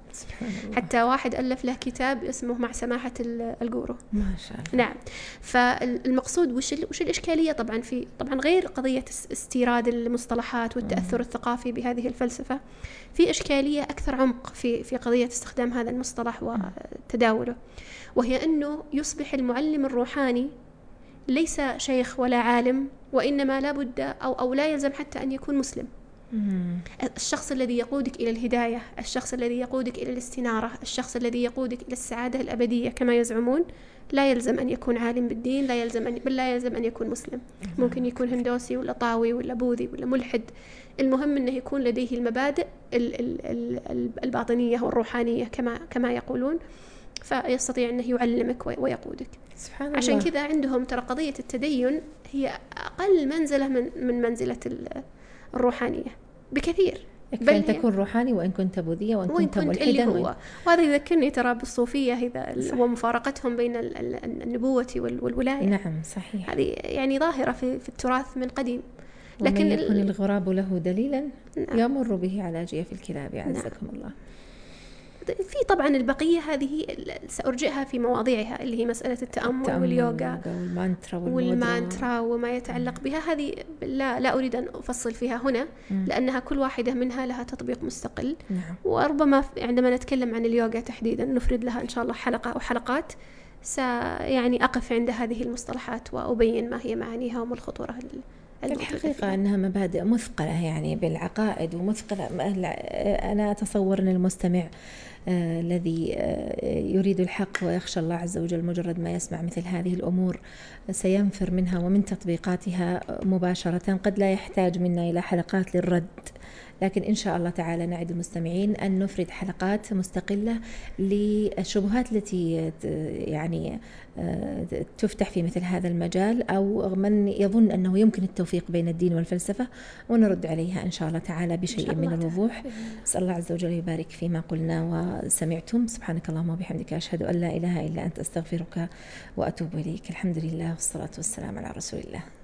حتى واحد ألف له كتاب اسمه مع سماحة الجورو. ما شاء الله. نعم. فالمقصود وش, وش الإشكالية طبعا في طبعا غير قضية استيراد المصطلحات والتأثر الثقافي بهذه الفلسفة في إشكالية عملية أكثر عمق في في قضية استخدام هذا المصطلح وتداوله. وهي أنه يصبح المعلم الروحاني ليس شيخ ولا عالم وإنما لا بد أو, أو لا يلزم حتى أن يكون مسلم. الشخص الذي يقودك إلى الهداية الشخص الذي يقودك إلى الاستنارة الشخص الذي يقودك إلى السعادة الأبدية كما يزعمون لا يلزم أن يكون عالم بالدين لا يلزم أن بل لا يلزم أن يكون مسلم. ممكن يكون هندوسي ولا طاوي ولا بوذي ولا ملحد. المهم أنه يكون لديه المبادئ الباطنية والروحانية كما كما يقولون فيستطيع أنه يعلمك ويقودك. سبحان الله. عشان كذا عندهم ترى قضية التدين هي أقل منزلة من من منزلة الروحانية بكثير. يكفي أن تكون روحاني وإن كنت بوذيا وإن, وإن كنت, كنت ملحدا هو. وهذا يذكرني ترى بالصوفية إذا ومفارقتهم بين النبوة والولاية. نعم صحيح. هذه يعني ظاهرة في, في التراث من قديم. لكن يكون الغراب له دليلا نعم. يمر به على جيف الكلاب أعزكم نعم. الله. في طبعا البقية هذه سأرجئها في مواضيعها اللي هي مسألة التأمل, التأمل واليوغا. والمانترا والمانترا وما يتعلق بها. هذه لا لا أريد أن أفصل فيها هنا لأنها كل واحدة منها لها تطبيق مستقل. نعم. وربما عندما نتكلم عن اليوغا تحديدا نفرد لها إن شاء الله حلقة أو حلقات. سيعني أقف عند هذه المصطلحات وأبين ما هي معانيها وما الخطورة الحقيقة أنها مبادئ مثقلة يعني بالعقائد ومثقلة. أنا أتصور أن المستمع آه الذي آه يريد الحق ويخشى الله عز وجل مجرد ما يسمع مثل هذه الأمور سينفر منها ومن تطبيقاتها مباشرة قد لا يحتاج منا إلى حلقات للرد. لكن إن شاء الله تعالى نعد المستمعين أن نفرد حلقات مستقلة للشبهات التي يعني آه، تفتح في مثل هذا المجال أو من يظن أنه يمكن التوفيق بين الدين والفلسفة ونرد عليها إن شاء الله تعالى بشيء من الوضوح. أسأل الله عز وجل يبارك فيما قلنا وسمعتم. سبحانك اللهم وبحمدك أشهد أن لا إله إلا أنت أستغفرك وأتوب إليك. الحمد لله والصلاة والسلام على رسول الله.